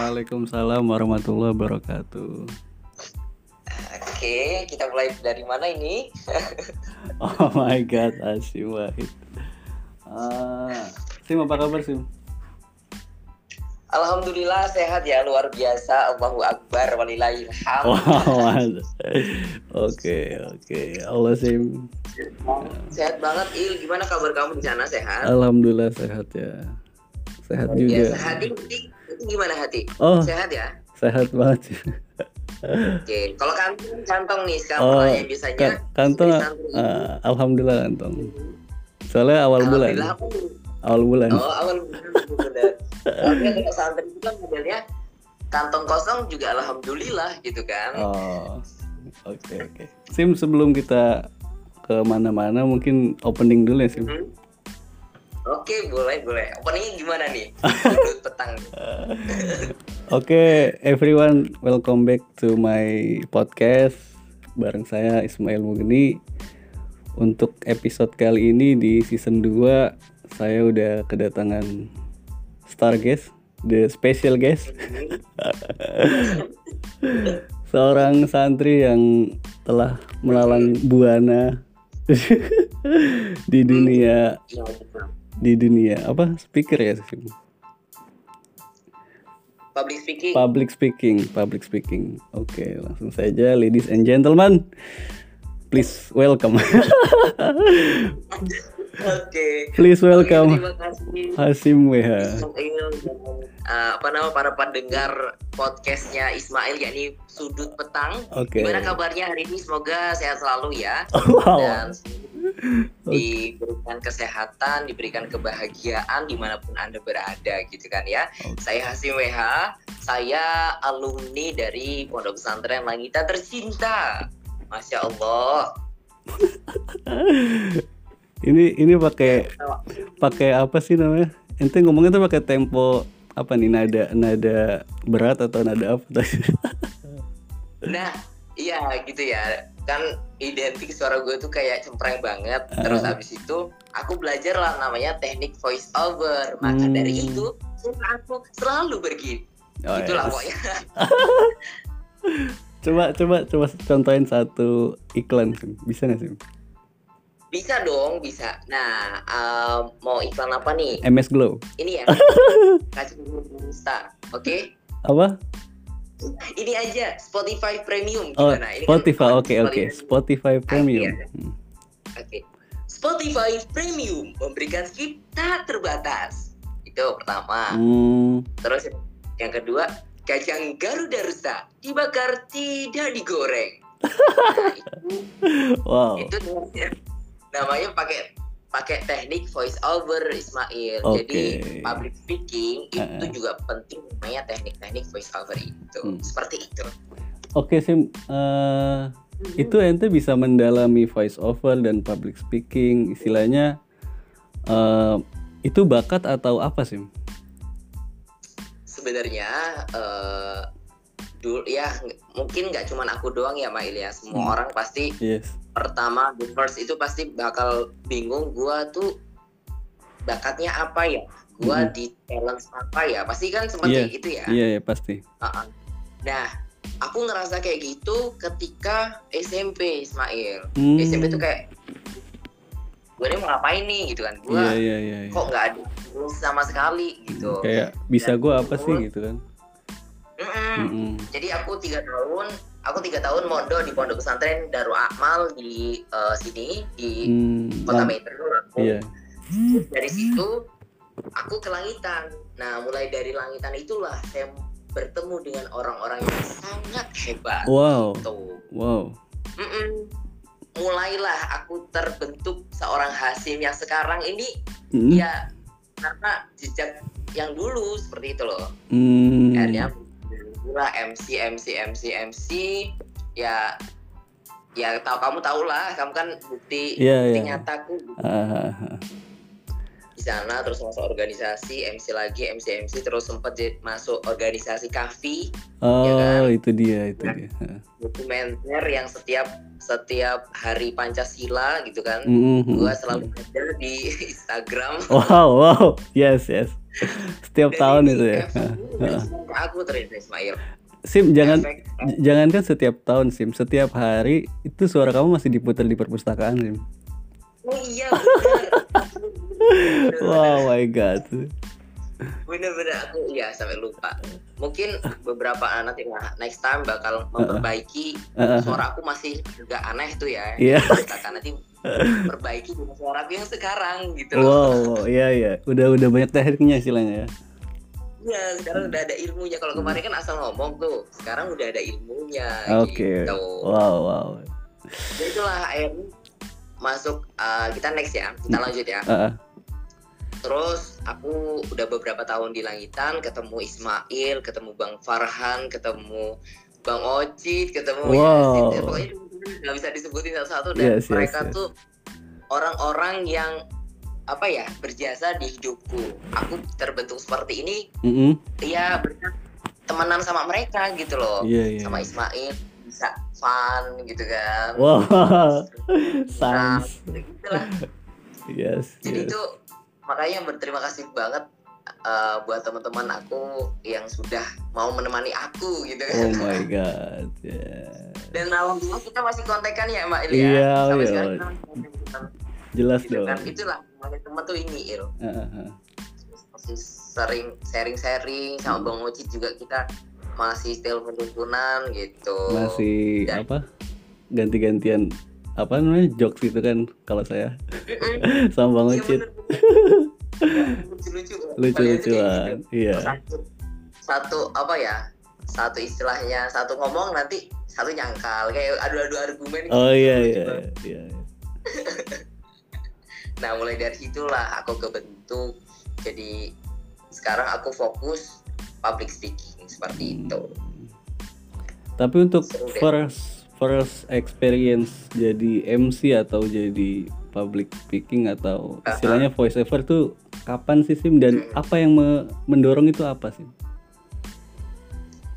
Waalaikumsalam warahmatullahi wabarakatuh. Oke, kita mulai dari mana ini? Oh my god, Asim Wahid. Ah, Sim apa kabar Sim? Alhamdulillah sehat ya, luar biasa. Allahu Akbar, walillahilham. Wow. Oke, oke. Allah Sim. Sehat banget, Il. Gimana kabar kamu di sana? Sehat? Alhamdulillah sehat ya. Sehat Ya, juga. hati, hati, itu gimana hati? Oh, Sehat ya? sehat banget sih. Oke, kalau kantong, kantong nih sekarang Oh, pertanyaan biasanya. Ka- kantong ah, alhamdulillah kantong. Soalnya awal bulan. Aku Awal bulan. Oh, awal bulan. Tapi kalau santri itu kan modelnya kantong kosong juga alhamdulillah gitu kan. Oh. Oke, oke. Sim sebelum kita ke mana-mana mungkin opening dulu ya Sim. Hmm? Oke, boleh, boleh. Openingnya gimana nih? Sudut petang. Oke, everyone, welcome back to my podcast bareng saya Ismail Mugni. Untuk episode kali ini di season 2 saya udah kedatangan star guest, the special guest. Seorang santri yang telah melalang buana di dunia di dunia apa speaker ya Sim? Public speaking. Public speaking, public speaking. Oke, langsung saja, ladies and gentlemen, please welcome, Oke. please welcome terima kasih. Hasim WH. Ismail dan uh, apa nama para pendengar podcastnya Ismail yakni Sudut Petang. Oke. Gimana kabarnya hari ini? Semoga sehat selalu ya. Wow. Dan diberikan kesehatan, diberikan kebahagiaan di mana pun anda berada gitu kan ya. Oke. Saya Hasim WH, saya alumni dari Pondok Pesantren Langitan Tercinta. Masya Allah. Ini ini pakai pakai apa sih namanya? Ente ngomongnya tuh pakai tempo apa nih nada nada berat atau nada apa tadi? Nah, iya gitu ya. Kan identik suara gue tuh kayak cempreng banget. Terus Ah. habis itu aku belajar lah namanya teknik voice over. Maka Hmm. dari itu suara aku selalu begini. Oh, Itulah yes. pokoknya. Coba coba coba contohin satu iklan. Bisa nggak sih? Bisa dong, bisa. Nah, em, mau iklan apa nih? MS Glow. Ini ya. Kasih Insta. Oke. Apa? Ini aja Spotify Premium Oh, gimana? Ini kan Spotify. Oke oke. Spotify. Spotify Premium. Oke. Spotify Premium memberikan skip tak terbatas. Itu pertama. Hmm. Terus yang kedua, kacang Garuda Rusa dibakar tidak digoreng. Nah, itu Wow. itu namanya, pakai pakai teknik voice over Ismail. Oke. Jadi public speaking itu juga penting namanya teknik-teknik voice over itu. Hmm. Seperti itu. Oke Sim. Eh, itu ente bisa mendalami voice over dan public speaking. Istilahnya eh, itu bakat atau apa Sim? sebenarnya eh dulu ya mungkin nggak cuman aku doang ya Mail ya semua Hmm. orang pasti Yes. pertama the first itu pasti bakal bingung gua tuh bakatnya apa ya gua Mhm. di talent apa ya pasti kan seperti Iya, itu ya Iya ya pasti. Uh-uh. nah aku ngerasa kayak gitu ketika SMP Ismail Hmm. SMP tuh kayak gue ini mau ngapain nih gitu kan gua Iya iya iya. iya. kok nggak ada sama sekali gitu Kayak bisa gua apa sih gitu kan? Mm-mm. Mm-mm. Jadi aku tiga tahun, aku tiga tahun mondok di pondok pesantren Darul Akmal di eh, sini di Hmm, kota lam- Metro. Iya. Dari situ aku ke langitan. Nah mulai dari langitan itulah saya bertemu dengan orang-orang yang sangat hebat. Wow. Tuh. Wow. Mm-mm. Mulailah aku terbentuk seorang Hasim yang sekarang ini Mm. ya karena jejak yang dulu seperti itu loh. Hmm. kan gula MC MC MC MC ya ya tahu kamu tahu lah kamu kan bukti Iya, bukti iya. nyataku Ah, ah, ah. bisa sana terus masuk organisasi MC lagi MC MC terus sempat masuk organisasi kafi oh ya kan? itu dia itu Nah. dia. Dokumenter yang setiap setiap hari Pancasila gitu kan. Mm, mm, gua selalu ada di Instagram. Wow wow. Yes yes. Setiap tahun itu ya. aku ternyata Ismail. Sim jangan Efek- jangankan setiap tahun Sim. Setiap hari itu suara kamu masih diputar di perpustakaan Sim. Oh iya wow my god bener-bener aku ya sampai lupa mungkin beberapa anak yang next time bakal memperbaiki Heeh. suara aku masih agak aneh tuh ya Iya. Katakan nanti perbaiki suara aku yang sekarang gitu loh wow iya iya udah udah banyak tekniknya istilahnya ya Iya, sekarang udah ada ilmunya. Kalau kemarin kan asal ngomong tuh, sekarang udah ada ilmunya. oke Gitu. wow wow Ya itulah akhirnya masuk uh, kita next ya, kita lanjut ya. Heeh. Terus aku udah beberapa tahun di Langitan, ketemu Ismail, ketemu Bang Farhan, ketemu Bang Ocit, ketemu Wow. Yasin. Ya, pokoknya nggak bisa disebutin satu-satu dan Yes, yes, mereka yes. tuh orang-orang yang apa ya berjasa di hidupku. Aku terbentuk seperti ini Mm-mm. ya berkat temenan sama mereka gitu loh iya iya sama Ismail bisa fun gitu kan wow Nah, gitu lah yes jadi yes. itu makanya berterima kasih banget uh, buat teman-teman aku yang sudah mau menemani aku gitu. Oh kan my god yeah. dan alhamdulillah kita masih kontekan ya Mbak Il Iya, ya sampai iya. sekarang kita jelas gitu dong. Kan itulah teman tuh ini Il. Heeh, heeh. masih sering sharing-sharing sama Bang Ocit juga kita masih telepon teleponan gitu. Masih Dan- apa? Ganti-gantian apa namanya? Jokes itu kan kalau saya. Sama bang Iya, bener. lucu-lucu lucu-lucuan iya. satu, satu apa ya satu istilahnya satu ngomong nanti satu nyangkal. Kayak adu-adu argumen gitu. oh iya Lucu iya banget. iya nah mulai dari situlah aku kebentuk. Jadi sekarang aku fokus public speaking seperti itu. Tapi untuk Seru first first experience jadi MC atau jadi public speaking atau Uh-huh. istilahnya voice over tuh kapan sih Sim dan Hmm. apa yang me- mendorong itu apa sih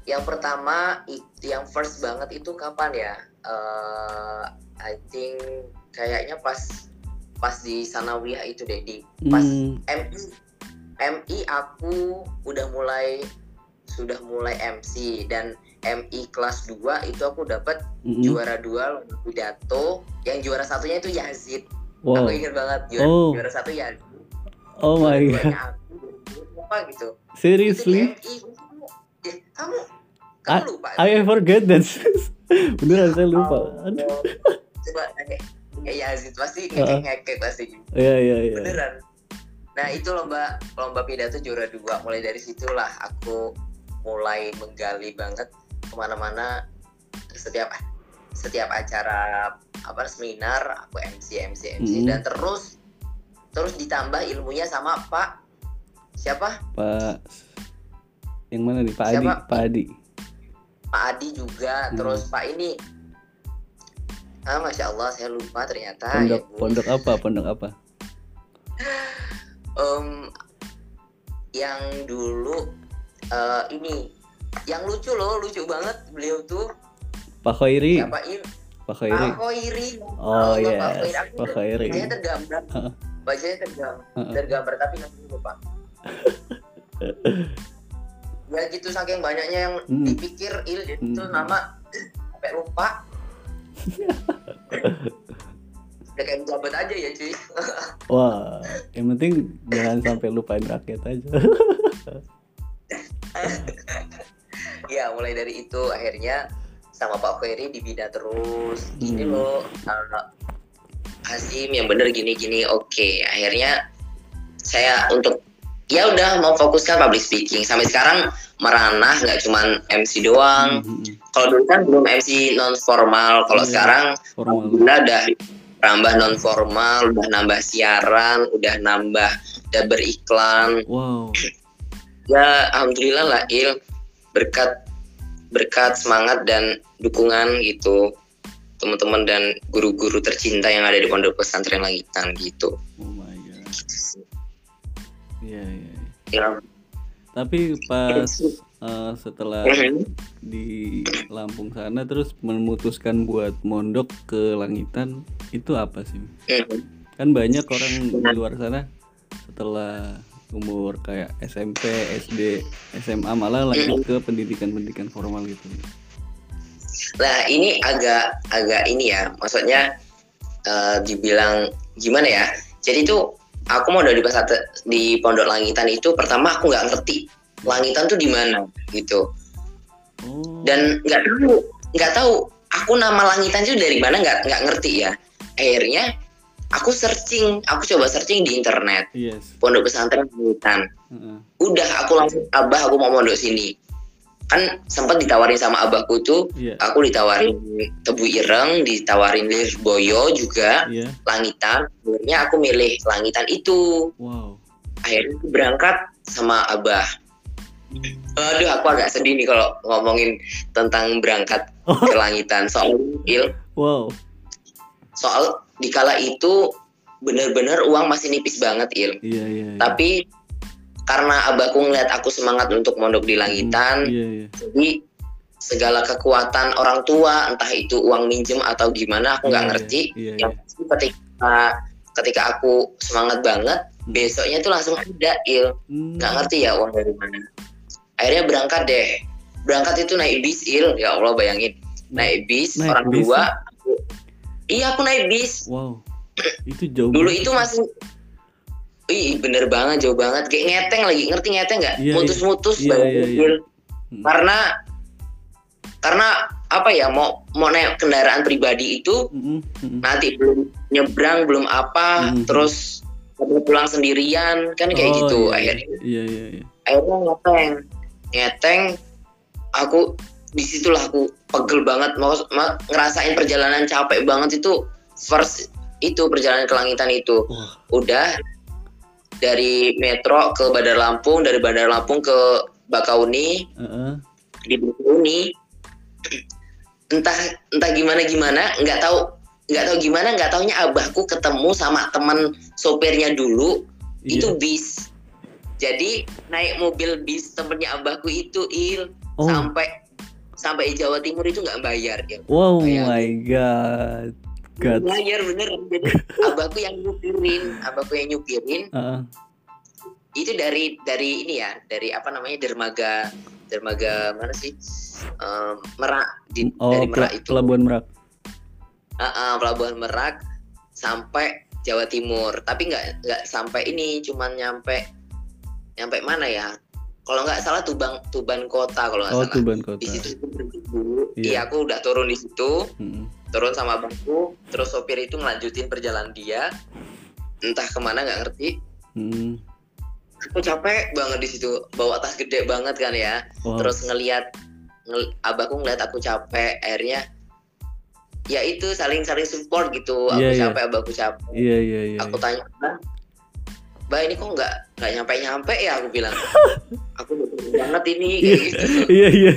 yang pertama yang first banget itu kapan ya Eh, I think kayaknya pas pas di sanawiyah itu deh di pas Hmm, MI MI aku udah mulai sudah mulai MC dan MI kelas 2 itu aku dapat mm-mm. juara dua pidato yang juara satunya itu Yazid. Wow. Aku ingat banget juara, Oh. juara satu Yazid. Oh my god. aku apa gitu. Itu seriously MI eh, kamu kamu I- lupa? I forget that. Beneran saya lupa. Oh, coba kayak kayak Yazid pasti Uh-uh. ngekek pasti. Iya iya iya. Beneran. Nah itu lomba lomba pidato juara dua. Mulai dari situlah aku mulai menggali banget ke mana-mana setiap setiap acara apa seminar aku MC MC MC Mhm. dan terus terus ditambah ilmunya sama Pak siapa Pak yang mana nih Pak Adi Siapa? Pak Adi Pak Adi juga Hmm. terus Pak ini ah masya Allah saya lupa ternyata pondok ya, Bu. pondok apa pondok apa Em, yang dulu eh, ini yang lucu loh lucu banget beliau tuh. Pak Khairi. Siapa? Ini Pak Khairi. Pak Khoiri oh Allah, yes. Pak Khoiri. Aku Pak Khairi. Wajahnya tergambar. Heeh. wajahnya tergambar tergambar tapi nggak lupa ya gitu saking banyaknya yang Hmm. dipikir il itu Hmm. nama sampai lupa. Udah kayak jabat aja ya cuy. Wah yang penting jangan sampai lupain rakyat aja ya mulai dari itu akhirnya sama Pak Ferry dibina terus. Ini Hmm. loh uh, Hasim yang bener gini-gini oke. Akhirnya saya untuk ya udah mau fokuskan public speaking. Sampai sekarang meranah nggak cuman MC doang. Hmm, hmm, kalau dulu kan belum MC non formal kalau Iya. sekarang alhamdulillah udah nambah non formal udah nambah siaran udah nambah udah beriklan. Wow. Ya alhamdulillah lah Il. Berkat berkat semangat dan dukungan gitu teman-teman dan guru-guru tercinta yang ada di pondok pesantren langitan gitu oh my god Iya, iya. iya. Ya. Tapi pas eh, setelah Mhm. di Lampung sana terus memutuskan buat mondok ke Langitan itu apa sih? Mhm. Kan banyak orang di luar sana setelah umur kayak SMP, SD, SMA malah lanjut ke pendidikan-pendidikan formal gitu. Nah ini agak agak ini ya, maksudnya eh, dibilang gimana ya? Jadi tuh aku mau dari pas di Pondok Langitan itu pertama aku nggak ngerti Langitan tuh di mana gitu, Oh. dan nggak tahu nggak tahu aku nama Langitan itu dari mana nggak nggak ngerti ya. Akhirnya aku searching, aku coba searching di internet Yes. Pondok Pesantren Langitan. Heeh. Udah aku langsung abah aku mau mondok sini. Kan sempat ditawarin sama abahku tuh Iya. aku ditawarin tebu ireng, ditawarin lirboyo juga, Iya. langitan. Akhirnya aku milih langitan itu. Wow. Akhirnya aku berangkat sama abah. Aduh, aku agak sedih nih kalau ngomongin tentang berangkat ke langitan. Soal il, Wow. soal dikala itu bener-bener uang masih nipis banget il. Iya, iya. iya. Tapi karena abahku ngeliat aku semangat untuk mondok di langitan, Iya, iya. jadi segala kekuatan orang tua entah itu uang minjem atau gimana aku nggak Iya, ngerti Iya, iya. yang pasti ketika ketika aku semangat banget besoknya tuh langsung ada il Hmm. nggak ngerti ya uang dari mana akhirnya berangkat deh berangkat itu naik bis il ya allah bayangin naik bis Naik orang bis, dua aku- iya aku naik bis Wow. Itu jauh. dulu banget itu sih. masih Ih bener banget jauh banget kayak ngeteng lagi ngerti ngeteng nggak Iya, iya. mutus-mutus banget, iya, iya. Il. Hmm. karena karena apa ya mau mau naik kendaraan pribadi itu mm-mm. nanti belum nyebrang belum apa Mhm. terus mau pulang sendirian kan kayak Oh, gitu iya, akhirnya Iya, iya, iya. akhirnya ngeteng ngeteng aku di situlah aku pegel banget mau ma- ngerasain perjalanan capek banget itu first itu perjalanan ke langitan itu Wah. udah dari metro ke Bandar Lampung dari Bandar Lampung ke Bakauni Heeh. di Bakauni entah entah gimana gimana nggak tahu nggak tahu gimana nggak taunya abahku ketemu sama teman sopirnya dulu Iya. itu bis jadi naik mobil bis temennya abahku itu il Oh. sampai sampai Jawa Timur itu nggak bayar ya Wow, Bayangin. my god. God. bayar bener jadi abahku yang nyupirin abahku yang nyupirin Heeh. itu dari dari ini ya dari apa namanya dermaga dermaga mana sih Em, Merak di, Oh, dari Merak itu Pelabuhan Merak. Ah, ah, pelabuhan Merak sampai Jawa Timur tapi nggak nggak sampai ini cuman nyampe nyampe mana ya kalau nggak salah Tuban Tuban Kota kalau nggak Oh, salah Tuban Kota. di situ aku berhenti Iya. iya aku udah turun di situ Mm-mm. turun sama abangku terus sopir itu ngelanjutin perjalanan dia entah ke mana nggak ngerti Mm. aku capek banget di situ bawa tas gede banget kan ya Wow. terus ngelihat ngel, abahku ngeliat aku capek akhirnya ya itu saling saling support gitu aku Iya, iya. capek abahku capek Iya, iya, iya. aku tanya bah ini kok nggak nggak nyampe nyampe ya aku bilang aku banget ini kayak gitu Iya, iya.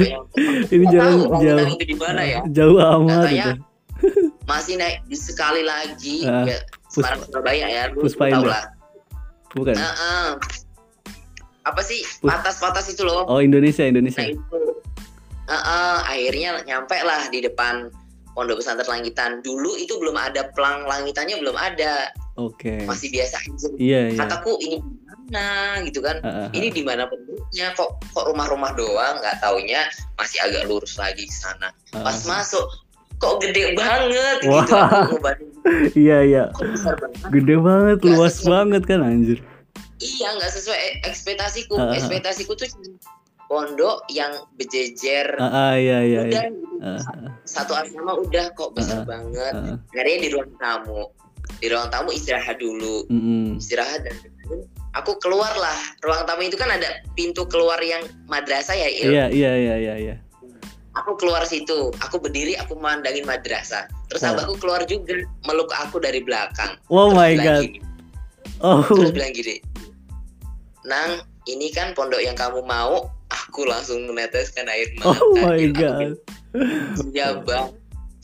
Ini jalan tahu jauh. Itu di mana ya Jauh amat Katanya, itu. masih naik sekali lagi Ah, ya, Semarang Surabaya ya lu tahu lah Bukan. Nah, ah. apa sih patas-patas itu loh Oh, Indonesia, Indonesia. Nah itu, Heeh, akhirnya nyampe lah di depan Pondok Pesantren Langitan. Dulu itu belum ada pelang langitannya belum ada, Oke. masih biasa aja. Iya, iya. Kataku ini di mana gitu kan? Ah, ah, Ini di mana penduduknya? Kok kok rumah-rumah doang? Nggak taunya masih agak lurus lagi ke sana. ah. Pas masuk, kok gede banget Wah. gitu. Aku ngebanding, Iya, iya. kok besar banget? Gede banget, Nggak luas sesuai. banget kan anjir. Iya, nggak sesuai e- ekspektasiku. Ah, ah. Ekspektasiku tuh pondok yang berjejer. Ah, ah, iya, iya, iya. Ah, satu asrama udah kok besar Ah, banget. ah. akhirnya di ruang tamu di ruang tamu istirahat dulu Mm-mm. istirahat dan aku keluar lah ruang tamu itu kan ada pintu keluar yang madrasah ya. Iya, iya, iya, iya, iya. aku keluar situ aku berdiri aku mandangin madrasah terus Oh. abahku keluar juga meluk aku dari belakang Oh Terus my god. gini, Oh. terus bilang gini nang ini kan pondok yang kamu mau aku langsung meneteskan air mata Oh my. Aku god. iya bang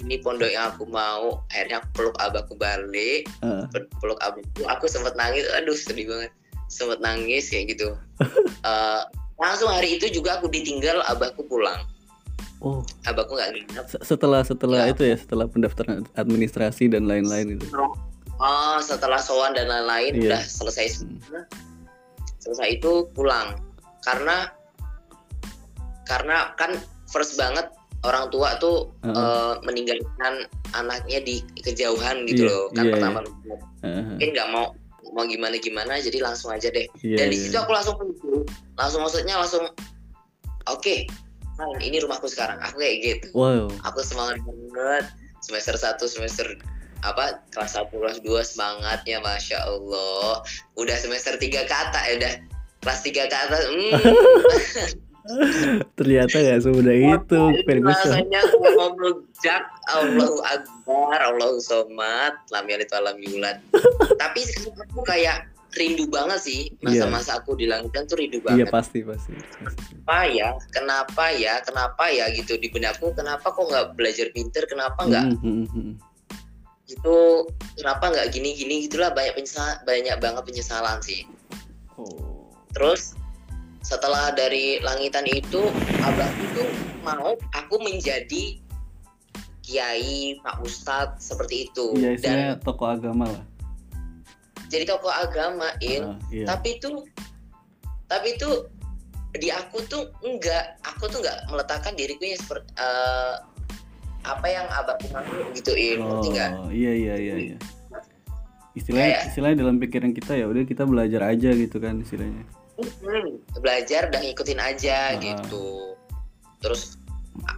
ini pondok yang aku mau. Akhirnya aku peluk abahku balik. Ah, peluk abahku. Aku sempat nangis. Aduh sedih banget. Sempet nangis kayak gitu. Eh, langsung hari itu juga aku ditinggal abahku pulang. Oh, abahku nggak nginep. Se- setelah setelah Ya. itu ya, setelah pendaftaran administrasi dan lain-lain itu. oh setelah sowan dan lain-lain Iya. udah selesai semua. Selesai itu pulang. Karena karena kan first banget orang tua tuh Heeh. eh, meninggalkan anaknya di kejauhan gitu Iya, loh kan iya, pertama Heeh, mungkin nggak mau mau gimana gimana jadi langsung aja deh. Iya, dan di iya. situ aku langsung langsung maksudnya langsung oke fine, ini rumahku sekarang. Aku kayak gitu. Wow. aku semangat banget. Semester 1 semester apa kelas 1 kelas 2 semangatnya masya Allah. Udah semester 3 ke atas ya udah kelas 3 ke atas hmm, Ternyata nggak semudah itu, Ferguson. rasanya mau melejak Allahu Akbar Allahu Somad lam yalid wa lam yulad tapi aku kayak rindu banget sih. Masa-masa aku di Langgan tuh rindu Iya banget. pasti pasti. pasti. ya? Kenapa ya? Kenapa ya gitu di benakku kenapa kok nggak belajar pinter? Kenapa nggak? Mm, itu kenapa nggak gini gini gitulah banyak penyesal banyak banget penyesalan sih. Oh. terus setelah dari langitan itu abahku tuh mau aku menjadi kiai pak ustadz seperti itu Iya, dan tokoh agama lah. jadi tokoh agama in Ah, iya. tapi itu tapi itu di aku tuh enggak aku tuh enggak meletakkan diriku yang seperti eh, apa yang abahku mau gitu in Oh, ngerti nggak iya iya iya iya. Istilahnya Kayak- istilahnya dalam pikiran kita ya udah kita belajar aja gitu kan istilahnya. Hmm, belajar dan ngikutin aja Ah. gitu. Terus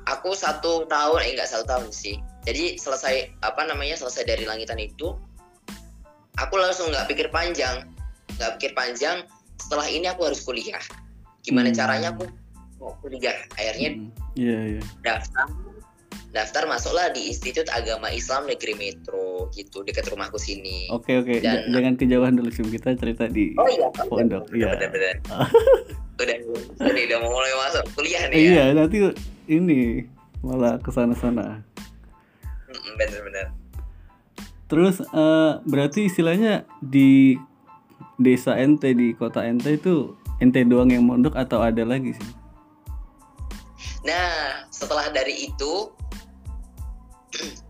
aku satu tahun eh enggak satu tahun sih. Jadi selesai apa namanya selesai dari langitan itu aku langsung nggak pikir panjang. Nggak pikir panjang setelah ini aku harus kuliah. Gimana Hmm. caranya aku mau kuliah? Akhirnya Mm, Iya iya. daftar daftar masuklah di Institut Agama Islam Negeri Metro gitu dekat rumahku sini Oke oke. Dan- jangan kejauhan dulu Sim. Kita cerita di oh iya pondok. Iya. benar-benar udah udah udah mau mulai masuk kuliah nih ya Iya nanti ini malah ke sana sana. Mm-mm, bener-bener Terus eh, berarti istilahnya di desa ente di kota ente itu ente doang yang mondok atau ada lagi sih? nah setelah dari itu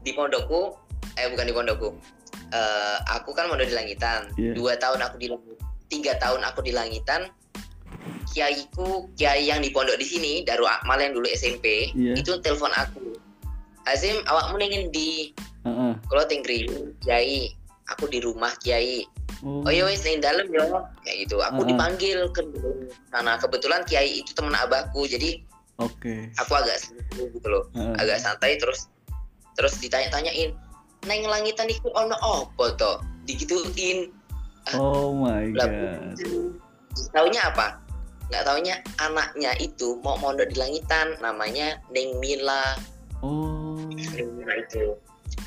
di pondokku eh bukan di pondokku Eh, aku kan mondok di langitan Iya. dua tahun aku di tiga tahun aku di langitan kiaiku kiai yang di pondok di sini Daru Akmal yang dulu SMP Iya. itu telepon aku Azim awakmu nengin di Heeh. kalau tinggi kiai aku di rumah kiai Oh, oh iya wes neng dalam ya kayak gitu aku Ah. dipanggil ke sana kebetulan kiai itu teman abahku jadi Oke. aku agak santai gitu loh Heeh. agak santai terus terus ditanya-tanyain neng langitan iku ono apa to digituin. Oh my god. taunya apa? Nggak taunya anaknya itu mau mondok di langitan namanya Neng Mila. Oh. Neng Mila itu.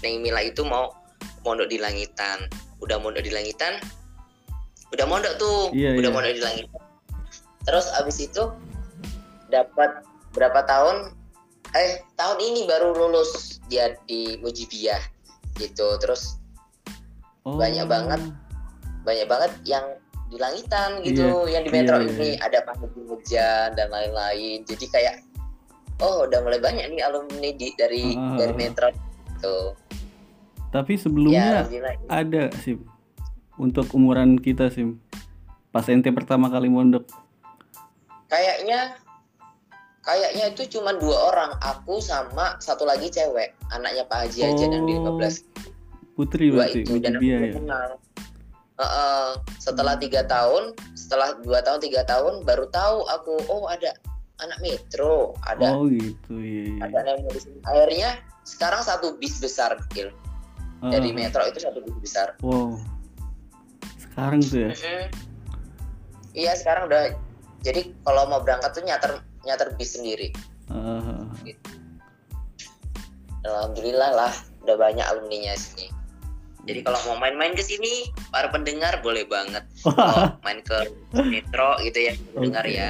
Neng Mila itu mau mondok di langitan. Udah mondok di langitan udah mondok tuh Iya, udah iya. mondok di langitan. Terus abis itu dapat berapa tahun eh tahun ini baru lulus dia di Mujibiyah gitu terus Oh. Banyak banget. banyak banget yang di langitan gitu yang di iya, metro iya, ini ada pandemi hujan dan lain-lain jadi kayak oh udah mulai banyak nih alumni di dari Ah. dari metro tuh Tapi ya sebelumnya alhamdulillah ada sih untuk umuran kita sih. Pas ente pertama kali mondok. kayaknya kayaknya itu cuma dua orang aku sama satu lagi cewek anaknya Pak Haji aja yang di Oh, 15 Putri dua berarti, itu dan aku ya. kenal Heeh, setelah tiga tahun setelah dua tahun tiga tahun baru tahu aku oh ada anak metro ada Oh gitu iya. ada anak yang di sini. akhirnya sekarang satu bis besar Gil. dari Ah, metro itu satu bis besar Wow. Sekarang tuh ya. Iya sekarang udah jadi kalau mau berangkat tuh nyater nyater bis sendiri. Ah, alhamdulillah lah udah banyak alumninya sini. Jadi kalau mau main-main ke sini para pendengar boleh banget. Kalau main ke metro gitu ya pendengar Oke, ya.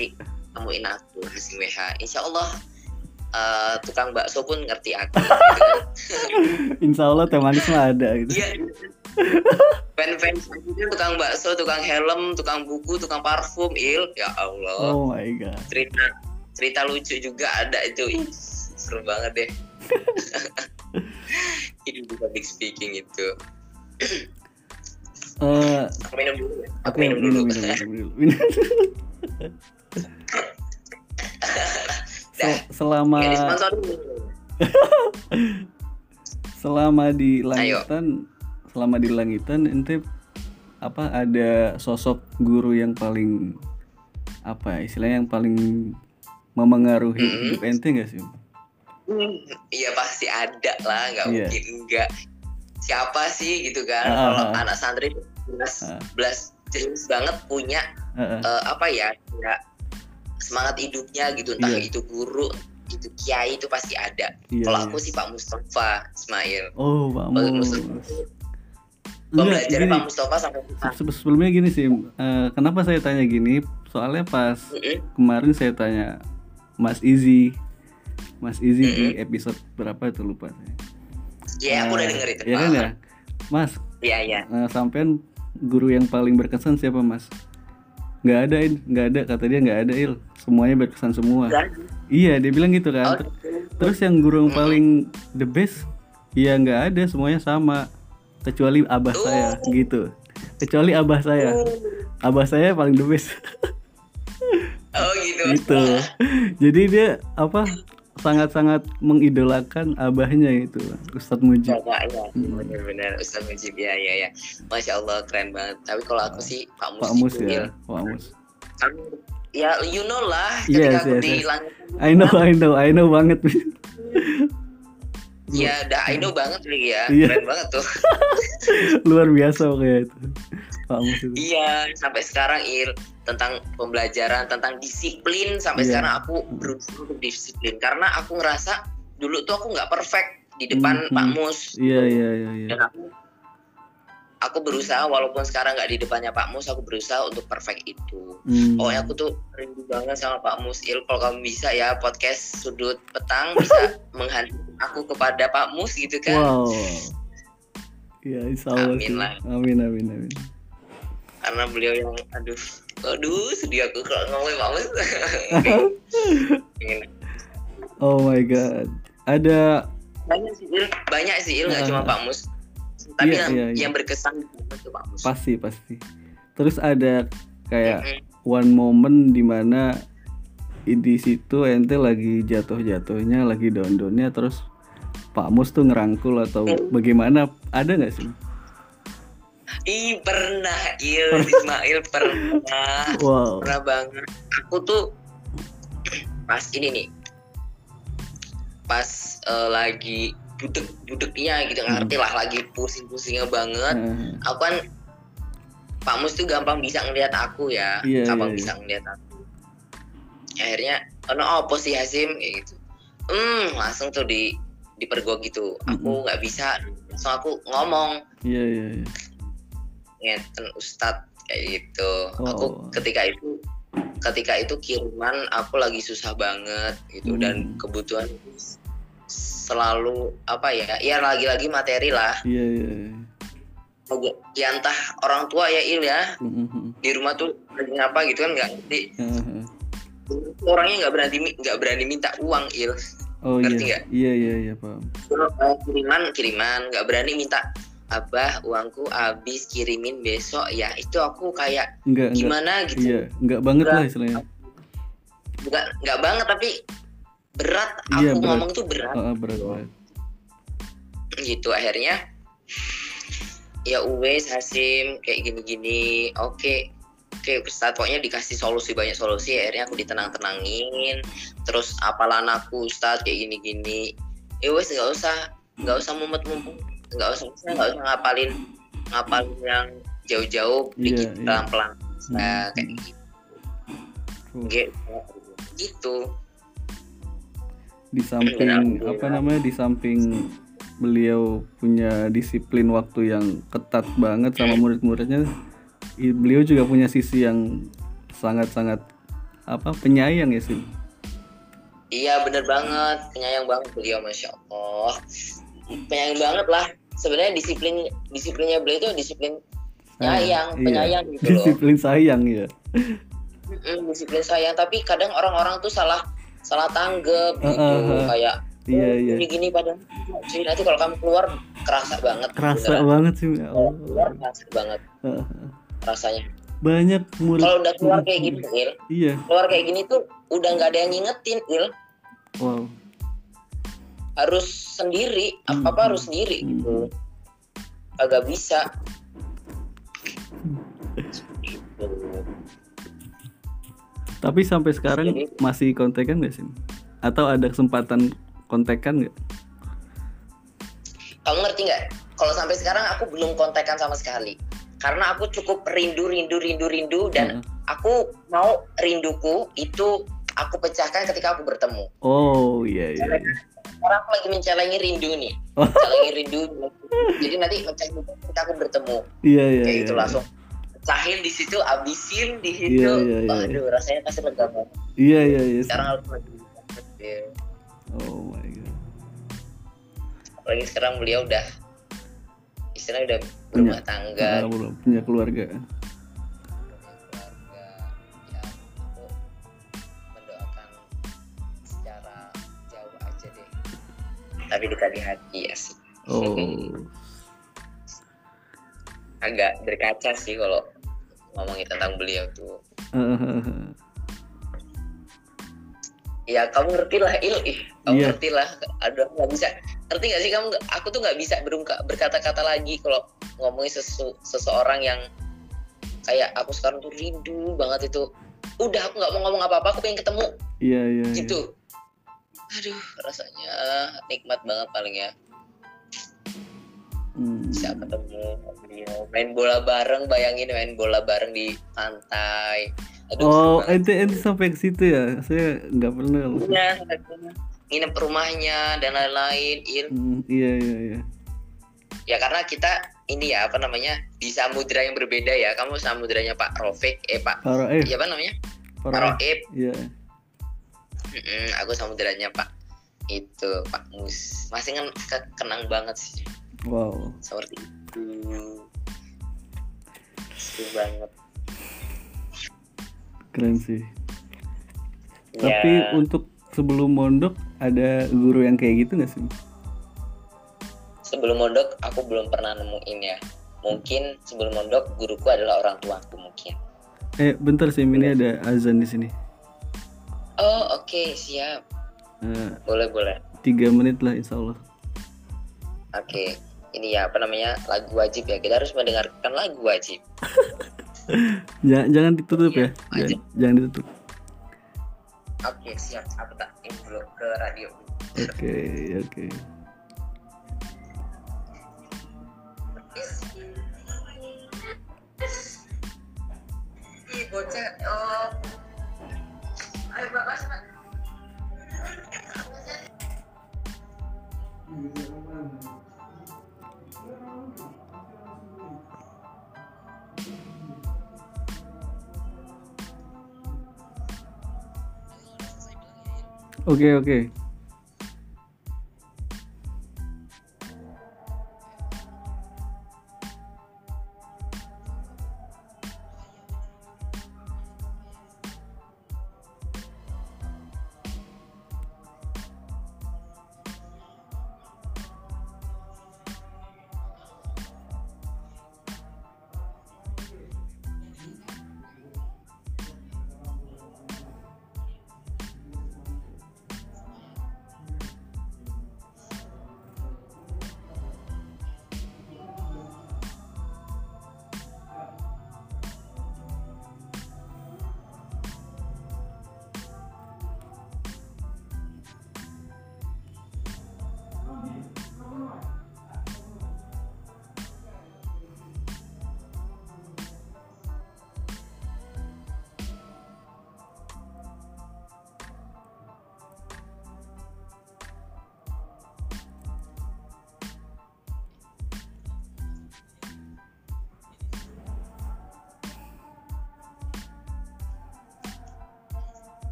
Iya. temuin aku Hasim WH insya Allah eh, tukang bakso pun ngerti aku. Gitu. Insya Allah teh manis mah ada gitu. Iya, fans-fans aku kan tukang bakso tukang helm tukang buku tukang parfum il ya Allah Oh my god. cerita cerita lucu juga ada itu Ih, seru banget deh ini di public speaking itu Eh, aku minum dulu ya aku Oke, minum dulu minum, minum, minum. Minum. Dah. Se- selama selama di langitan selama di langitan ente apa ada sosok guru yang paling apa ya, istilahnya yang paling memengaruhi Mm-mm. hidup ente gak sih? Iya pasti ada lah, nggak Iya. mungkin enggak. Siapa sih gitu kan? Ah, Kalau ah, ah. anak santri jelas, Ah. jelas, jelas banget punya Heeh. eh, apa ya, ya semangat hidupnya gitu. Entah Iya. itu guru, itu kiai itu pasti ada. Iya, Kalau iya. aku sih Pak Mustafa Ismail. Oh, Pak. Mustafa, Enggak, Pembelajaran gini, Pak Mustafa sampai se- sebelumnya gini sih, eh, kenapa saya tanya gini? Soalnya pas Mm-mm. kemarin saya tanya Mas Izzy, Mas Izzy di episode berapa itu lupa saya. Iya, aku udah Eh, denger itu. Iya kan ya, Mas. Iya, iya. eh, sampean guru yang paling berkesan siapa Mas? Nggak ada, nggak ada kata dia nggak ada Il. Semuanya berkesan semua. Dan- Iya, dia bilang gitu kan. Oh, Ter- Terus yang guru yang paling the best, ya nggak ada, semuanya sama. Kecuali abah Oh. saya, gitu. Kecuali abah saya, abah saya paling the best. Oh gitu. gitu. Jadi dia apa? Sangat-sangat mengidolakan abahnya itu, Ustadz Mujib. Bapaknya, Hmm. benar-benar Ustaz Mujib ya ya ya. Masya Allah keren banget. Tapi kalau aku sih Pak Mus, Pak Mus ya, Pak Mus. Kamu- ya you know lah Yes, ketika aku yes, di yes. langit I know, I know, I know banget. ya udah I know banget Li, ya Iya. keren banget tuh Luar biasa pokoknya itu. Pak Mus itu. iya sampai sekarang Il tentang pembelajaran tentang disiplin sampai Iya. sekarang aku berusaha untuk disiplin karena aku ngerasa dulu tuh aku nggak perfect di depan Hmm, Pak. Mus Iya, iya, iya, iya. dan aku aku berusaha walaupun sekarang nggak di depannya Pak Mus aku berusaha untuk perfect itu Hmm. Pokoknya aku tuh rindu banget sama Pak Musil. Kalau kamu bisa ya podcast sudut petang bisa menghantar aku kepada Pak Mus gitu kan. Wow. Ya, insya Allah Amin sih. lah. Amin, amin, amin. Karena beliau yang aduh, aduh sedih aku kalau ngomongin Pak Mus. Oh my god. Ada banyak sih Il, banyak sih Il nggak Ah. cuma Pak Mus. Tapi Iya, yang, iya, iya. yang berkesan itu Pak Mus. pasti, pasti. Terus ada kayak Mm-mm. one moment di mana di situ ente lagi jatuh-jatuhnya, lagi down-downnya, terus Pak Mus tuh ngerangkul atau bagaimana? Ada nggak sih? Ih pernah. Il, Ismail pernah. Wow. pernah banget. Aku tuh pas ini nih. Pas eh, lagi budek budeknya gitu Hmm. ngerti lah lagi pusing pusingnya banget. Eh, aku kan Pak Mus tuh gampang bisa ngeliat aku ya. Iya, gampang iya, bisa ngeliat aku. Akhirnya ono apa sih Hasim? Kayak gitu. Hmm langsung tuh di dipergok gitu aku nggak bisa langsung aku ngomong Iya, iya, iya. ngeten Ustadz kayak gitu. Oh. Aku ketika itu ketika itu kiriman aku lagi susah banget gitu dan Hmm. kebutuhan selalu apa ya ya lagi-lagi materi lah Iya, iya. iya. ya entah orang tua ya il ya Mhm. di rumah tuh lagi ngapa gitu kan nggak ngerti Eh, orangnya nggak berani nggak berani minta uang il Oh Ngerti iya. nggak? Iya, iya, iya, paham. Kiriman kiriman nggak berani minta abah uangku habis kirimin besok ya itu aku kayak Enggak, enggak. gimana gitu Iya, enggak banget Enggak. lah istilahnya. nggak nggak banget tapi berat aku Iya, berat. ngomong tuh berat Heeh, berat banget. gitu akhirnya ya uwes Hasim kayak gini-gini oke oke Ustadz pokoknya dikasih solusi banyak solusi. Akhirnya aku ditenang-tenangin. Terus apalan aku Ustadz kayak gini-gini. Ya wes nggak usah nggak usah mumet-mumet nggak usah nggak usah ngapalin ngapalin yang jauh-jauh Iya, dikit iya. pelan-pelan. Nah Hmm. kayak gitu. Gitu. Di samping apa namanya di samping beliau punya disiplin waktu yang ketat banget sama murid-muridnya i- beliau juga punya sisi yang sangat-sangat apa penyayang ya sih Iya bener banget, penyayang banget beliau Masya Allah Penyayang banget lah sebenarnya disiplin disiplinnya beliau itu disiplin sayang, iya. penyayang gitu loh. disiplin sayang ya disiplin sayang tapi kadang orang-orang tuh salah salah tanggap gitu Uh, uh, uh. kayak Iya, "Oh, iya. gini-gini padahal nanti kalau kamu keluar kerasa banget kerasa beneran. banget sih ya keluar kerasa banget. Rasanya. Banyak murid kalau udah keluar kayak gini Il iya. keluar kayak gini tuh udah nggak ada yang ngingetin Il wow. Harus sendiri apa apa Hmm. harus sendiri Hmm. gitu. Agak bisa. Gitu. tapi sampai sekarang Jadi- masih kontekan nggak sih? Atau ada kesempatan kontekan nggak? Kamu ngerti nggak? Kalau sampai sekarang aku belum kontekan sama sekali karena aku cukup rindu rindu rindu rindu dan Heeh. aku mau rinduku itu aku pecahkan ketika aku bertemu oh iya iya, iya. sekarang aku lagi mencalangi rindu nih Oh. mencalangi rindu jadi nanti mencalangi ketika aku bertemu iya iya kayak iya, itu iya. langsung pecahin di situ abisin di situ Iya, iya, iya. waduh rasanya pasti lega banget iya iya iya sekarang aku lagi oh my god apalagi sekarang beliau udah istilahnya udah Punya. tangga Ah, belum punya keluarga. Punya keluarga ya aku mendoakan secara jauh aja deh. Tapi dekat di hati ya sih. Oh. Agak berkaca sih kalau ngomongin tentang beliau tuh ya kamu ngerti lah il. Ih kamu Iya. ngerti lah aduh nggak bisa. Ngerti nggak sih kamu aku tuh nggak bisa berungka- berkata-kata lagi kalau ngomongin sesu, seseorang yang kayak aku sekarang tuh rindu banget itu. Udah aku nggak mau ngomong apa-apa aku pengen ketemu. Iya iya iya. gitu. Aduh rasanya nikmat banget paling ya. Hmm. bisa ketemu beliau main bola bareng bayangin main bola bareng di pantai aduh oh ente ente sampai ke situ ya? Saya nggak pernah. Iya, nginep rumahnya dan lain-lain. Hmm, iya iya iya. Ya karena kita ini ya apa namanya di samudra yang berbeda ya. Kamu samudranya Pak Rofik eh Pak para eh ya apa namanya? Pak Roib iya. Mm-mm, aku samudranya Pak. Itu Pak Mus. Masih kan ke- kenang banget sih. Wow. Seperti itu. Seru banget keren sih. Ya, tapi untuk sebelum mondok ada guru yang kayak gitu nggak sih? Sebelum mondok aku belum pernah nemuin ya. Mungkin sebelum mondok guruku adalah orang tuaku mungkin. Eh bentar sih ini ada azan di sini. Oh oke siap. Eh, boleh boleh. tiga menit lah insya Allah. Oke, ini ya apa namanya lagu wajib ya. Kita harus mendengarkan lagu wajib. jangan, jangan ditutup ya Iya, jangan, jangan ditutup Oke, siap. Aku tak info ke radio. oke oke Ih, bocah. Oh. Ayo, Bapak. Oke oke. requestnya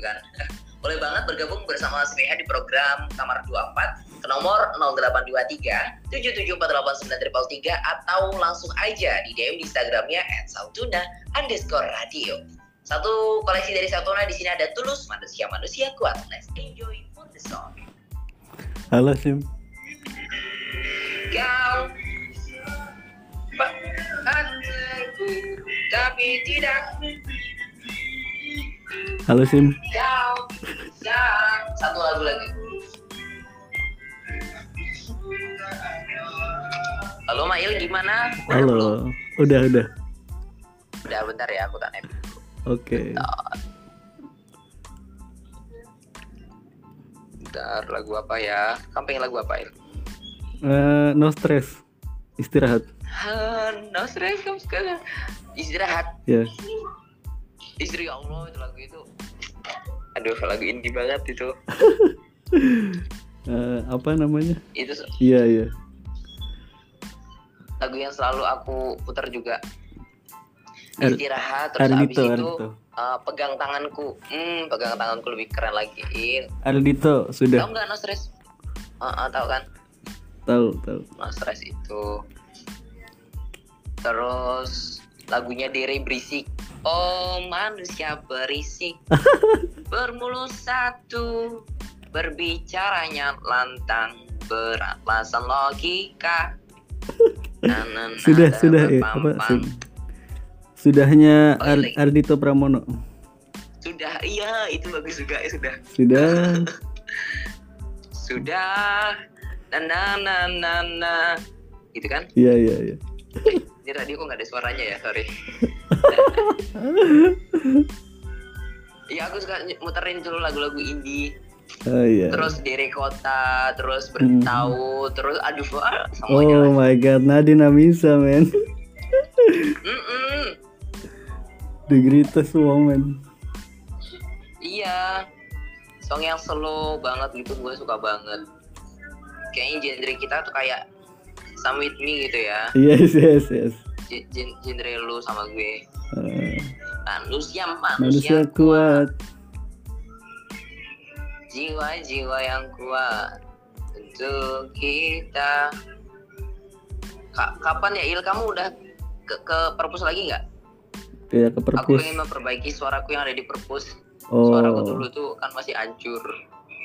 gitu kan. Boleh banget bergabung bersama SPH di program Kamar 24 ke nomor 0823 77489333 atau langsung aja di DM di Instagramnya @sautuna underscore radio. Satu koleksi dari Sautuna di sini ada Tulus Manusia Manusia Kuat. Let's enjoy for the song. Halo Sim. Kau tapi tidak Halo Sim. satu lagu lagi. Halo Mail gimana? Udah belum? Halo. Udah udah. Udah bentar ya aku tanya. Oke. Bentar lagu apa ya? Kamu pengen lagu apa Il? Eh, no stress. Istirahat. Ah, No stress kamu sekarang istirahat. Ya. Istri ya Allah itu lagu itu. Aduh lagu indie banget itu. Eh, apa namanya? Itu Iya iya. lagu yang selalu aku putar juga. Istirahat terus habis Ardito, itu Ardito. uh, pegang tanganku. Hmm, pegang tanganku lebih keren lagi. Il. Ardito sudah Tahu nggak no stress? Ah, ah, tahu kan? tahu tahu. No stress itu. Terus lagunya Dere berisik. Oh manusia berisik Bermulut satu Berbicaranya lantang Beralasan logika Sudah sudah ya apa? Sim? Sudahnya Oh, Ar- iya. Ardito Pramono. Sudah iya itu bagus juga ya sudah Sudah. Sudah Na na na na na Gitu kan Iya iya iya. Ini radio kok nggak ada suaranya ya, sorry. Iya aku suka muterin dulu lagu-lagu indie, Oh iya. terus Dere Kota, terus Bertahu, terus aduh wah, semuanya Oh lah. my god, Nadine Amisa man. Mm-mm. The greatest woman. Iya, song yang slow banget gitu gue suka banget. Kayaknya genre kita tuh kayak Some With Me gitu ya, Yes yes yes. Gen- gen- genre lu sama gue. Eh, Manusia, manusia manusia, kuat. jiwa-jiwa yang kuat untuk kita. Ka- kapan ya Il kamu udah ke, ke perpus lagi nggak? Ya ke Aku perpus. pengen memperbaiki suaraku yang ada di perpus. Suaraku Oh dulu tuh kan masih hancur.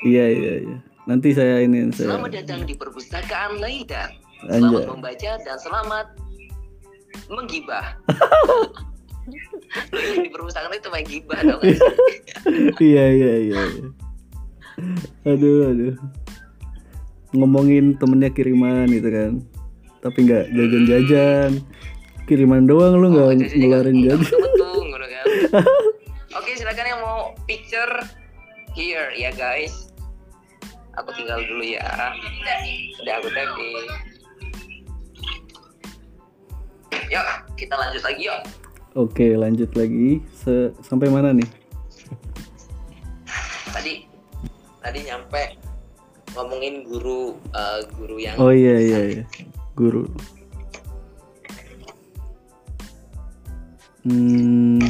iya iya iya. Nanti saya ini saya Selamat datang di perpustakaan Laidan. Selamat Anjay. membaca dan selamat menggibah. Di perpustakaan itu main gibah sih? iya iya iya. iya. Aduh aduh. Ngomongin temennya kiriman gitu kan. Tapi nggak jajan-jajan. Kiriman doang lu nggak Oh, ngeluarin jajan. gitu kan. Oke, silakan yang mau picture here ya guys. Aku tinggal dulu ya. Udah aku tapping. Yuk, kita lanjut lagi yuk. Oke lanjut lagi. Se- sampai mana nih? Tadi tadi nyampe ngomongin guru eh, guru yang Oh iya iya iya. Guru. Hmm.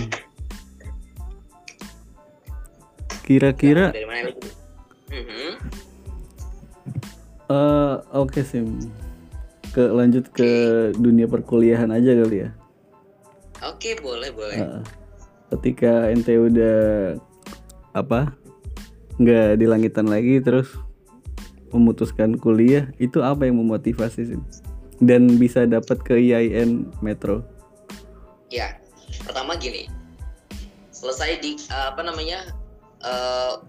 Kira-kira dari mana eh oke Sim. Ke lanjut ke dunia perkuliahan aja kali ya. Oke, boleh, boleh. Eh, ketika ente udah apa? nggak di langitan lagi terus memutuskan kuliah, itu apa yang memotivasi Sim? Dan bisa dapat ke IAIN Metro. Ya, pertama gini. selesai di uh, apa namanya uh,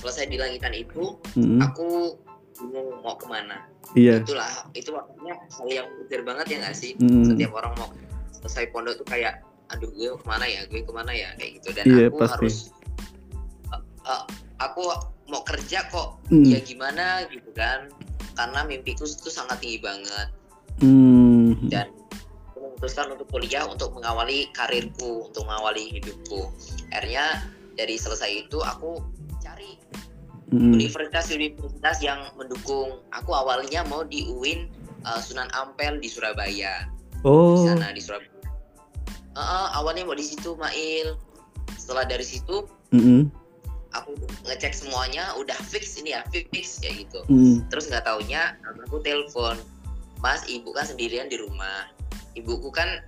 selesai di langitan itu Mm-mm. aku bingung mau ke mana Iya. itulah itu waktunya hal yang wajar banget ya nggak sih Mm. setiap orang mau selesai pondok tuh kayak aduh gue ke mana ya gue ke mana ya kayak gitu dan Iya, aku pasti. harus uh, uh, aku mau kerja kok Mm. ya gimana gitu kan karena mimpiku itu sangat tinggi banget Mm. dan memutuskan untuk kuliah untuk mengawali karirku untuk mengawali hidupku akhirnya dari selesai itu aku cari Mm. universitas-universitas yang mendukung aku awalnya mau di UIN uh, Sunan Ampel di Surabaya di Oh. sana di Surabaya Uh, uh, awalnya mau di situ Mail setelah dari situ Mm-mm. aku ngecek semuanya udah fix ini ya fix kayak gitu Mm. terus nggak taunya aku telepon mas ibu kan sendirian di rumah ibuku kan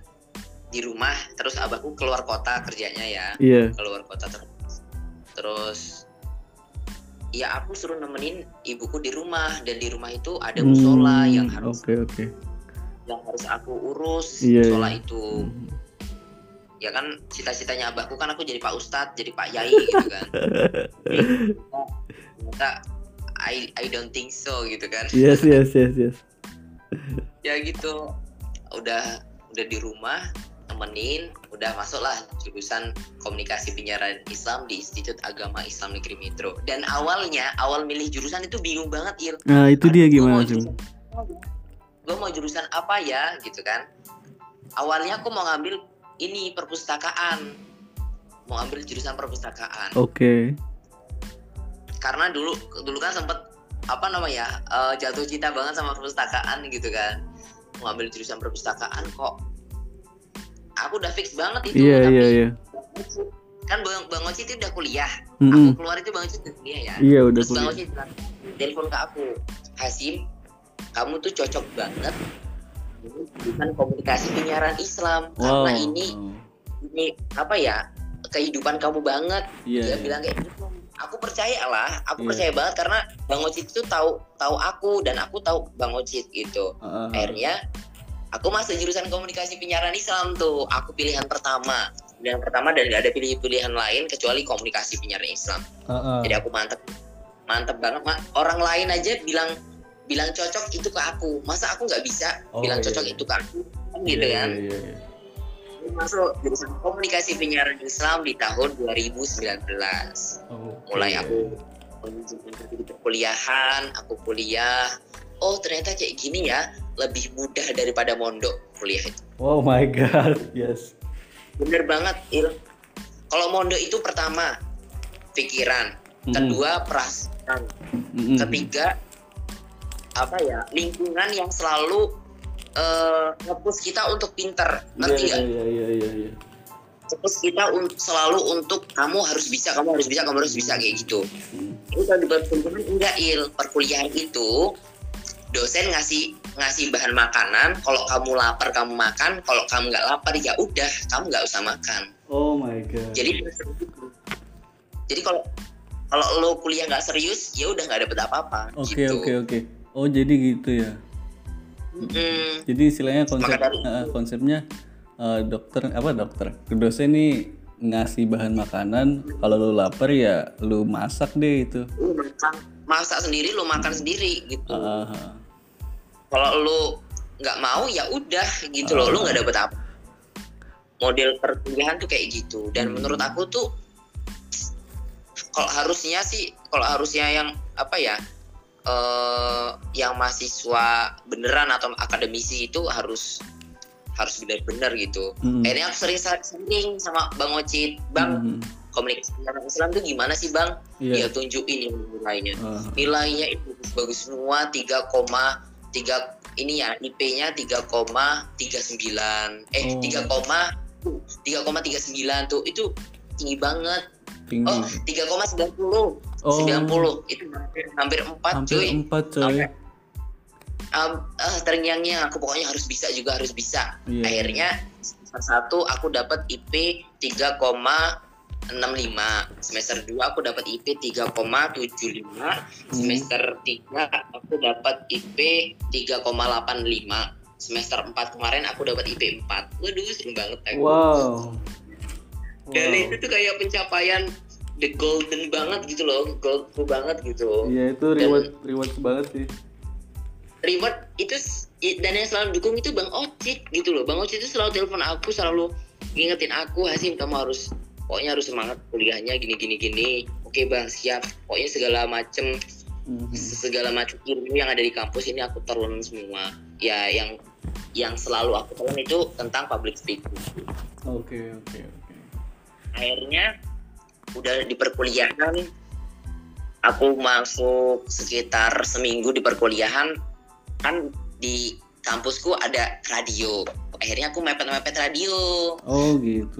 di rumah terus abahku keluar kota kerjanya ya Iya. keluar kota terus terus ya aku suruh nemenin ibuku di rumah dan di rumah itu ada musola Hmm, yang harus Oke oke. yang harus aku urus Iya, musola iya. itu Mm. ya kan cita-citanya abahku kan aku jadi pak ustadz jadi pak yai gitu kan ternyata I I don't think so gitu kan Yes yes yes yes. ya gitu udah udah di rumah temenin udah masuklah jurusan komunikasi penyiaran Islam di Institut Agama Islam Negeri Metro. Dan awalnya awal milih jurusan itu bingung banget Il Nah itu dia Aduh, gimana jurusan- gue mau jurusan apa ya gitu kan? Awalnya aku mau ngambil ini perpustakaan. Mau ambil jurusan perpustakaan. Oke. karena dulu dulu kan sempet apa namanya eh, jatuh cinta banget sama perpustakaan gitu kan? Mau ambil jurusan perpustakaan kok aku udah fix banget itu Iya tapi iya iya. kan bang bang Oci itu udah kuliah Mm-mm. aku keluar itu bang Oci udah kuliah ya Iya udah terus bang kuliah. Oci bilang telepon ke aku Hasim kamu tuh cocok banget dengan komunikasi penyiaran Islam Wow. karena ini ini apa ya kehidupan kamu banget Iya. dia iya. bilang kayak gitu aku percaya lah aku Iya. percaya banget karena bang Ocit itu tahu tahu aku dan aku tahu bang Ocit gitu ah, ah. akhirnya aku masuk jurusan komunikasi penyiaran Islam tuh aku pilihan pertama pilihan pertama dan gak ada pilih pilihan lain kecuali komunikasi penyiaran Islam Ah, ah. jadi aku mantep mantep banget mak orang lain aja bilang bilang cocok itu ke aku masa aku nggak bisa Oh, bilang iya, cocok iya. itu ke aku kan gitu Iya, kan Iya, iya. masuk jurusan komunikasi penyiaran Islam di tahun 2019 Oh, mulai oke. aku perkuliahan aku kuliah oh ternyata kayak gini ya lebih mudah daripada mondok kuliah itu Oh my god. Yes. bener banget Il kalau mondok itu pertama pikiran Mm-mm. kedua perasaan Mm-mm. ketiga apa ya lingkungan yang selalu nge-push kita untuk pinter nanti nggak iya iya iya. iya. nge-push kita un- selalu untuk kamu harus bisa kamu harus bisa kamu harus bisa kayak gitu Mm. itu kalau di perkuliahan enggak il perkuliahan itu dosen ngasih ngasih bahan makanan kalau kamu lapar kamu makan kalau kamu nggak lapar ya udah kamu nggak usah makan Oh my god. jadi jadi kalau kalau lo kuliah nggak serius ya udah nggak dapet apa-apa Oke gitu oke oke. Oh jadi gitu ya. Mm-mm. Jadi istilahnya konsep dari- eh, konsepnya eh, dokter apa dokter dosen nih ngasih bahan makanan kalau lu lapar ya lu masak deh itu. lu makan masak sendiri lu makan sendiri gitu Ah, ah, ah. Kalau lu nggak mau ya udah gitu loh lu nggak dapet apa model perkuliahan tuh kayak gitu dan Hmm. menurut aku tuh kalau harusnya sih kalau harusnya yang apa ya eh yang mahasiswa beneran atau akademisi itu harus harus benar-benar gitu Mm. akhirnya aku sering sering sama bang Ocit bang Mm. komunikasi penyiaran Islam tuh gimana sih bang Iya. ya tunjukin yang nilainya Ah, nilainya itu bagus semua 3,3 ini ya IP-nya 3,39 eh Oh. 3, 3,39 tuh itu tinggi banget tinggi. oh 3,90 Oh, 90 itu hampir hampir 4 hampir cuy empat coy. Sampai- um, ah, terngiang-ngiang aku pokoknya harus bisa juga harus bisa Iya. akhirnya semester satu aku dapat IP 3,65 semester 2 aku dapat IP 3,75 semester 3 aku dapat IP 3,85 semester 4 kemarin aku dapat IP 4 waduh sering banget aku Wow. dan Wow. itu tuh kayak pencapaian the golden banget gitu loh goldku banget gitu Iya itu reward reward banget sih. reward itu dan yang selalu dukung itu bang Ocit gitu loh bang Ocit itu selalu telepon aku selalu ngingetin aku Hasim kamu harus pokoknya harus semangat kuliahnya gini gini gini. Oke bang siap. Pokoknya segala macem Mhm. segala macam ilmu yang ada di kampus ini aku telan semua. Ya yang yang selalu aku telan itu tentang public speaking. Oke oke oke. akhirnya udah di perkuliahan aku masuk sekitar seminggu di perkuliahan. Kan di kampusku ada radio. Akhirnya aku mepet-mepet radio. Oh gitu.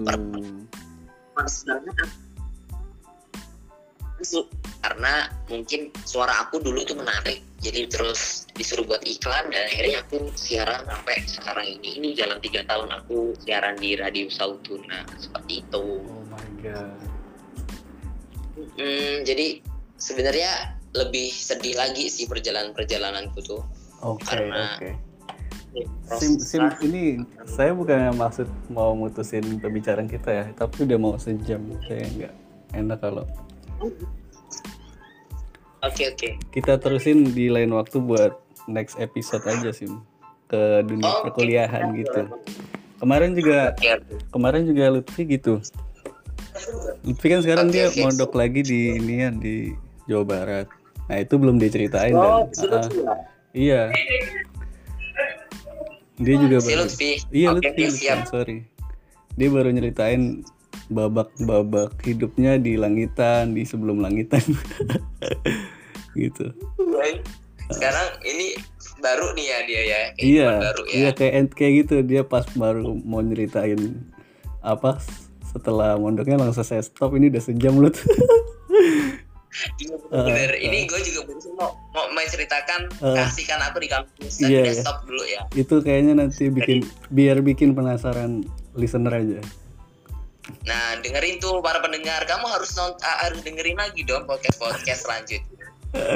Pas banget masuk karena mungkin suara aku dulu tuh menarik jadi terus disuruh buat iklan dan akhirnya aku siaran sampai sekarang ini ini jalan tiga tahun aku siaran di radio Sautuna seperti itu Oh my god. Hmm, jadi sebenarnya lebih sedih lagi sih perjalanan perjalananku tuh. Oke Karena- oke. Sim, sim ini saya bukan maksud mau mutusin pembicaraan kita ya, tapi udah mau sejam saya nggak enak kalau Oke oke. kita terusin di lain waktu buat next episode aja sih ke dunia Oh, perkuliahan gitu. Kemarin juga kemarin juga Lutfi gitu. Lutfi kan sekarang Oke, dia oke. mondok lagi di ini ya di Jawa Barat. Nah itu belum diceritain Oh, dan ah, ya? iya. Dia juga Si baru Lutfi. Iya Oke, Lutfi, Lutfi, siap. sorry. Dia baru nyeritain babak-babak hidupnya di langitan, di sebelum langitan. gitu. Sekarang ini baru nih ya dia ya. Kayak Iya, Baru ya. iya kayak end- kayak gitu dia pas baru mau nyeritain apa setelah mondoknya langsung saya stop ini udah sejam lu tuh. Iya, bener. Uh, ini gue juga baru mau mau menceritakan Uh, kasihkan aku di kampus dan iya. stop dulu ya. itu kayaknya nanti bikin biar bikin penasaran listener aja. Nah dengerin tuh para pendengar kamu harus nont ah, harus dengerin lagi dong podcast podcast selanjutnya.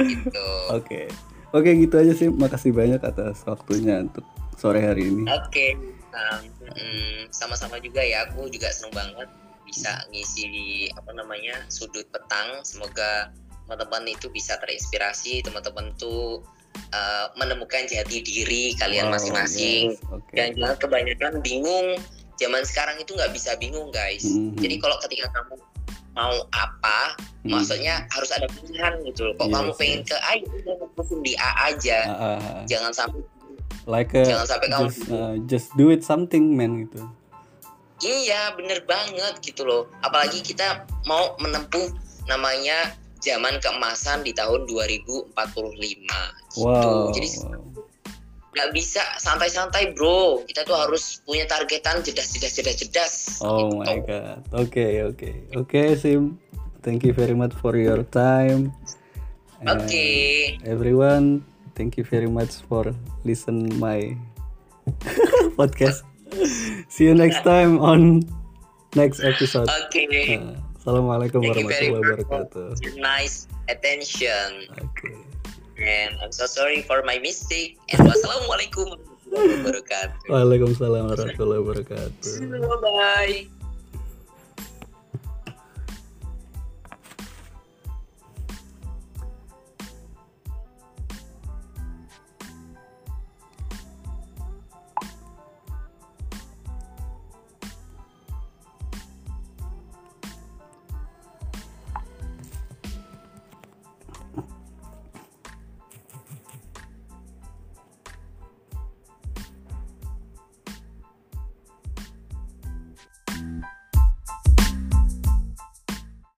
gitu. Oke. Oke gitu aja sih. Makasih banyak atas waktunya untuk sore hari ini. Oke, nah, mm, sama-sama juga ya. Aku juga seneng banget bisa ngisi di apa namanya sudut petang. Semoga teman-teman itu bisa terinspirasi, teman-teman tuh uh, menemukan jati diri kalian Wow, masing-masing. yes. Oke. Dan jangan kebanyakan bingung. Zaman sekarang itu nggak bisa bingung guys. Mhm. Jadi kalau ketika kamu mau apa, Hmm. maksudnya harus ada pilihan gitu loh. Kok Yes, kamu pengen yes. ke A, ya fokusin di A aja. Ah, ah. Jangan sampai like a, Jangan sampai kamu just, uh, just do it something man gitu. Iya, bener banget gitu loh. Apalagi kita mau menempuh namanya zaman keemasan di tahun 2045 gitu. Wow. Jadi nggak bisa santai-santai bro. Kita tuh harus punya targetan jedas jedas jedas jedas. Oh gitu. my god. Oke oke oke Sim. Thank you very much for your time. And Oke. Everyone, thank you very much for listen my podcast. See you next time on next episode. Oke. Uh, Assalamualaikum warahmatullahi wabarakatuh. nice attention. Oke. And I'm so sorry for my mistake. And wassalamualaikum warahmatullahi wabarakatuh. Waalaikumsalam warahmatullahi wabarakatuh. Bye bye.